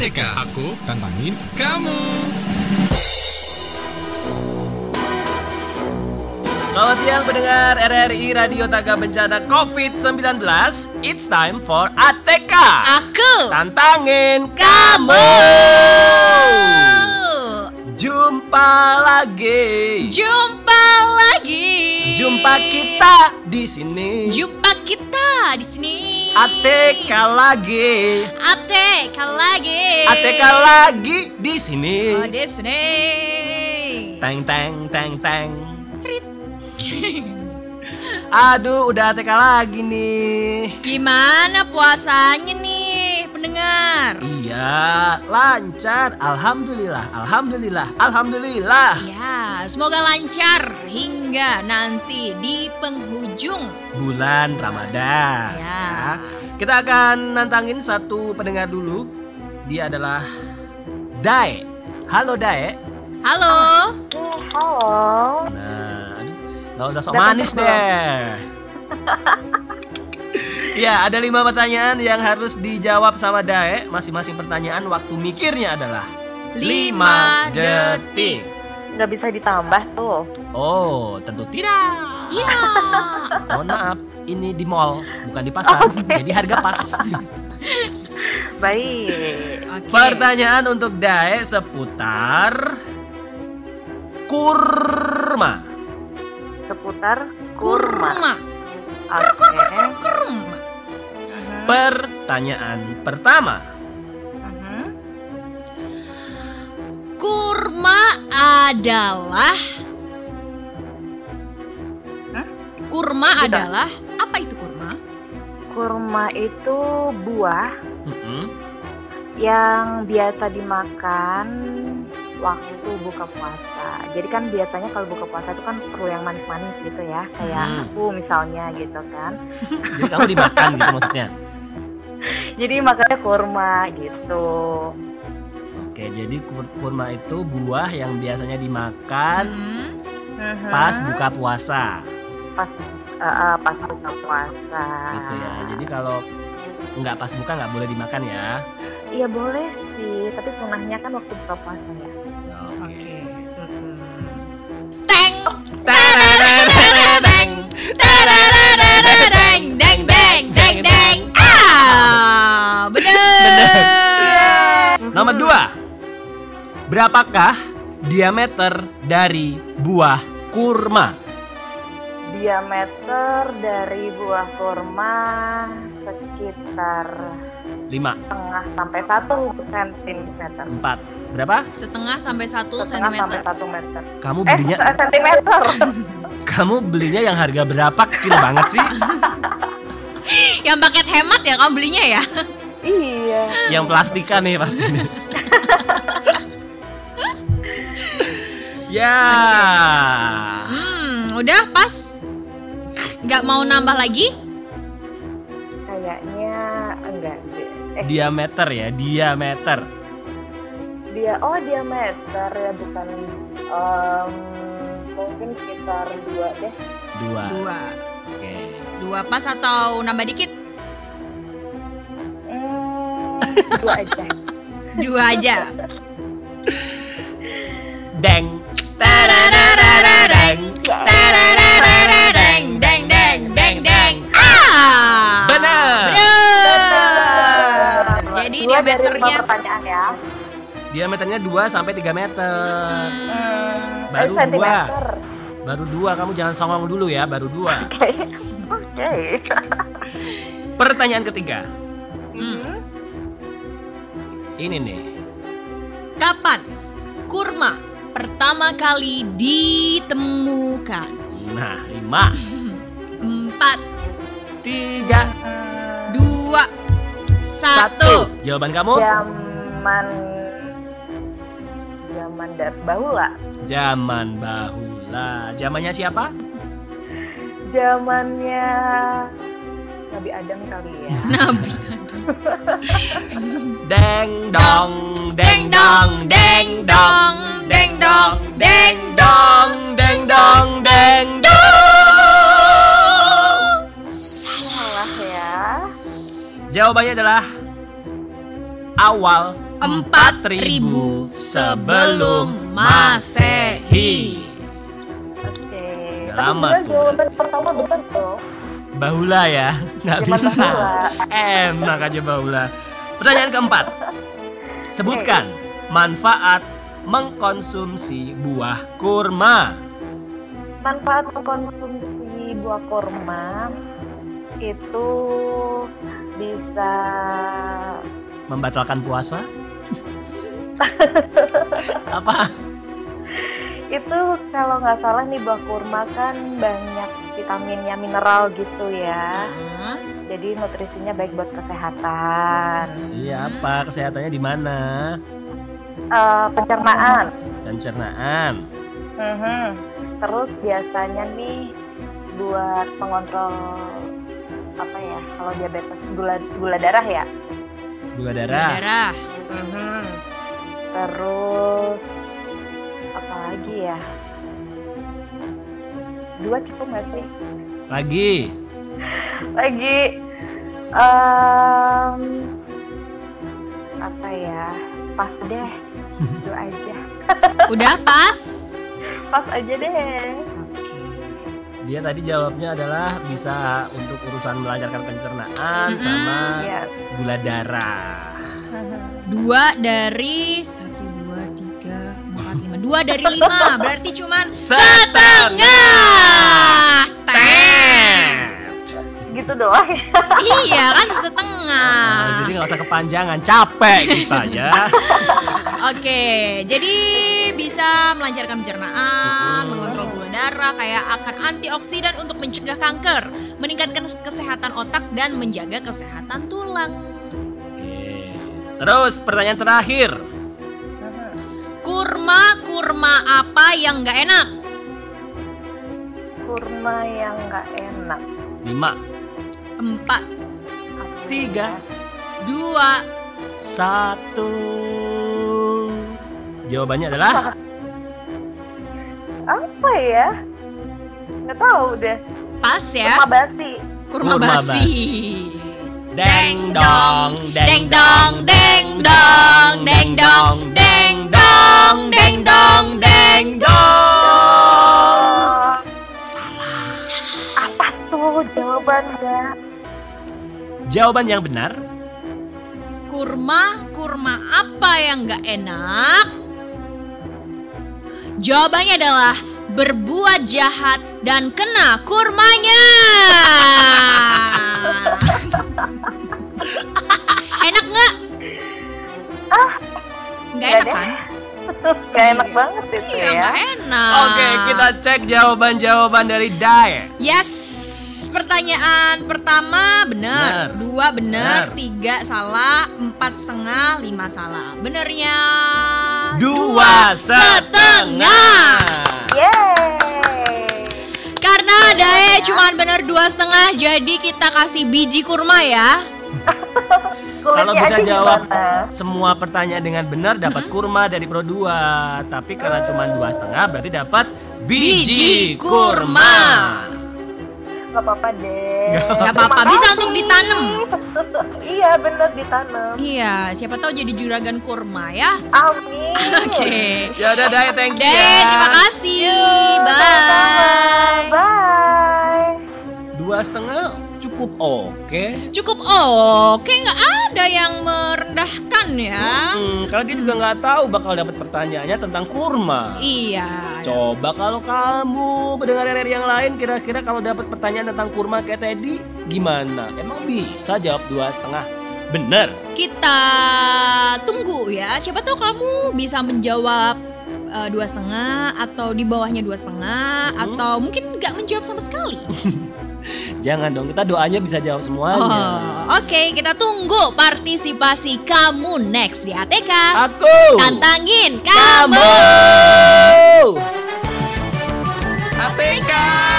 ATK. Aku tantangin kamu. Selamat siang pendengar RRI Radio Taga Bencana COVID-19 It's time for ATK Aku Tantangin kamu. Jumpa lagi Jumpa lagi. Jumpa kita di sini Jumpa di sini. ATK lagi ATK lagi. ATK lagi di sini Oh, di sini. Teng teng teng teng Trit. Aduh udah ATK lagi nih Gimana puasanya nih, pendengar? Iya lancar Alhamdulillah Alhamdulillah Alhamdulillah Ya, semoga lancar hingga nanti di penghujung. bulan Ramadan. Ya. Kita akan nantangin satu pendengar dulu. Dia adalah Dae. Halo Dae. Halo. Halo. Nah, aduh, nggak usah sok manis deh. Ya, ada lima pertanyaan yang harus dijawab sama Dae. Masing-masing pertanyaan waktu mikirnya adalah Lima detik. Nggak bisa ditambah tuh. Oh, tentu tidak. Iya. Mohon maaf, ini di mall, bukan di pasar. Jadi harga pas. Baik. Oke. Pertanyaan untuk Dae seputar kurma. Seputar kurma. Kurma. Oke. Pertanyaan pertama. Kurma adalah Hah? Kurma adalah apa itu kurma? Kurma itu buah Mm-mm. yang biasa dimakan waktu buka puasa. Jadi kan biasanya kalau buka puasa itu kan perlu yang manis-manis gitu ya, kayak Hmm. aku misalnya gitu kan. Jadi kamu dimakan gitu maksudnya. Jadi makanya kurma gitu. Oke, jadi kur- kurma itu buah yang biasanya dimakan Hmm. Pas buka puasa, pas eh, pas buka puasa. gitu ya. Jadi kalau nggak pas buka nggak boleh dimakan ya. Iya boleh sih, tapi sunahnya kan waktu buka puasa ya. Bener. Nomor dua. Berapakah diameter dari buah kurma? Diameter dari buah kurma sekitar 5, setengah sampai satu sentimeter. 4. Berapa? Setengah sampai satu Setengah sampai sentimeter. satu meter. Kamu Eh, belinya se- sentimeter. kamu belinya yang harga berapa? Kecil banget sih. Yang paket hemat ya kamu belinya ya? iya. Yang plastikan nih pasti. ya. Hmm, udah pas. Nggak mau nambah lagi? Kayaknya enggak deh. Eh, Diameter ya, diameter. dia oh diameter ya bukan em, mungkin sekitar dua deh. Dua. Dua. Oke. Dua pas atau nambah dikit? Hmm, dua aja. Dua aja. Deng. Tararararareng. Tararararareng. Deng deng deng deng. Ah. Benar. Jadi diameternya pertanyaan ya. Diameternya 2 sampai 3 meter. Hmm, Baru eh, sentimeter. Baru dua, kamu jangan songong dulu ya, baru dua. Oke. Oke. Pertanyaan ketiga. hmm. Ini nih. Kapan kurma pertama kali ditemukan? Nah, lima, Empat, tiga, dua, satu. Jawaban kamu? zaman zaman dat bahula. Zaman bahula. Zamannya siapa? Zamannya Nabi Adam kali ya. Nabi. Deng dong, deng dong, deng dong, deng dong, deng dong, deng dong, deng dong. Salah ya. Jawabannya adalah awal Empat ribu sebelum Masehi. Oke. Tapi lama tuh. jawaban pertama benar tuh. Bahula ya, nggak bisa. bahula. Enak aja bahula. Pertanyaan keempat. Sebutkan manfaat mengkonsumsi buah kurma. Manfaat mengkonsumsi buah kurma itu bisa Membatalkan puasa? Apa? itu kalau nggak salah nih buah kurma kan banyak vitaminnya mineral gitu ya. Hah? Jadi nutrisinya baik buat kesehatan. Iya, apa kesehatannya di mana? Eh, pencernaan. Pencernaan. Mhm. Terus biasanya nih buat pengontrol apa ya? Kalau diabetes gula gula darah ya. Gula darah. Darah. Mhm. Terus apa lagi ya? Dua cukup nggak sih? Lagi. Lagi em, apa ya? Pas deh. Itu aja. Udah pas? Pas aja deh. Dia tadi jawabnya adalah bisa untuk urusan melancarkan pencernaan Mm-mm. sama Iya. gula darah. Dua dari Dua dari lima, berarti cuman setengah. Tet. Gitu doang. Iya kan setengah. Nah, jadi nggak usah kepanjangan, capek kita ya. Oke, jadi bisa melancarkan pencernaan, mengontrol gula darah, kayak akan antioksidan untuk mencegah kanker, meningkatkan kesehatan otak dan menjaga kesehatan tulang. Oke. Terus pertanyaan terakhir. Kurma, kurma apa yang nggak enak? Kurma yang nggak enak. Lima, Empat, Tiga. dua, satu. Jawabannya adalah Apa ya? Nggak tahu deh. pas ya. Kurma basi. Kurma, Kurma basi. basi. deng dong, deng dong, deng dong, deng dong, deng dong, deng dong, deng dong. Salah. Apa tuh jawabannya? Jawaban yang benar Kurma, kurma apa yang nggak enak? Jawabannya adalah berbuat jahat dan kena kurmanya. enak nggak? Ah, Nggak enak kan? Gak enak banget itu Iya, ya. enak. Oke, kita cek jawaban-jawaban dari Dae. Yes. Pertanyaan pertama benar, Benar. dua benar, Benar. tiga salah, empat setengah, lima salah. Benernya Dua setengah. Yeay. Karena Dae cuman bener dua setengah, jadi kita kasih biji kurma ya. Kalau bisa jawab gimana? semua pertanyaan dengan benar dapat kurma dari Pro 2. Tapi karena cuma dua setengah berarti dapat biji, Biji kurma. kurma. Gak apa-apa deh. Gak apa-apa, bisa kasih. untuk ditanam. iya bener ditanam. Iya, siapa tahu jadi juragan kurma ya. Amin. Oke. Ya udah Dae, thank you Dae, ya. terima kasih. Sama-sama. Bye. Bye. Dua setengah cukup oke. Cukup oke, nggak ada yang merendahkan ya. Hmm, karena dia juga nggak tahu bakal dapat pertanyaannya tentang kurma. Iya. Coba kalau kamu mendengar dari yang lain kira-kira kalau dapat pertanyaan tentang kurma kayak Teddy gimana? Emang bisa jawab dua setengah? Bener. Kita tunggu ya. Siapa tahu kamu bisa menjawab eh, dua setengah atau di bawahnya dua setengah Hmm. atau mungkin nggak menjawab sama sekali. Jangan dong, kita doanya bisa jawab semuanya. Oh, Oke, kita tunggu partisipasi kamu next di ATK. Aku. Tantangin Kamu. kamu. ATK.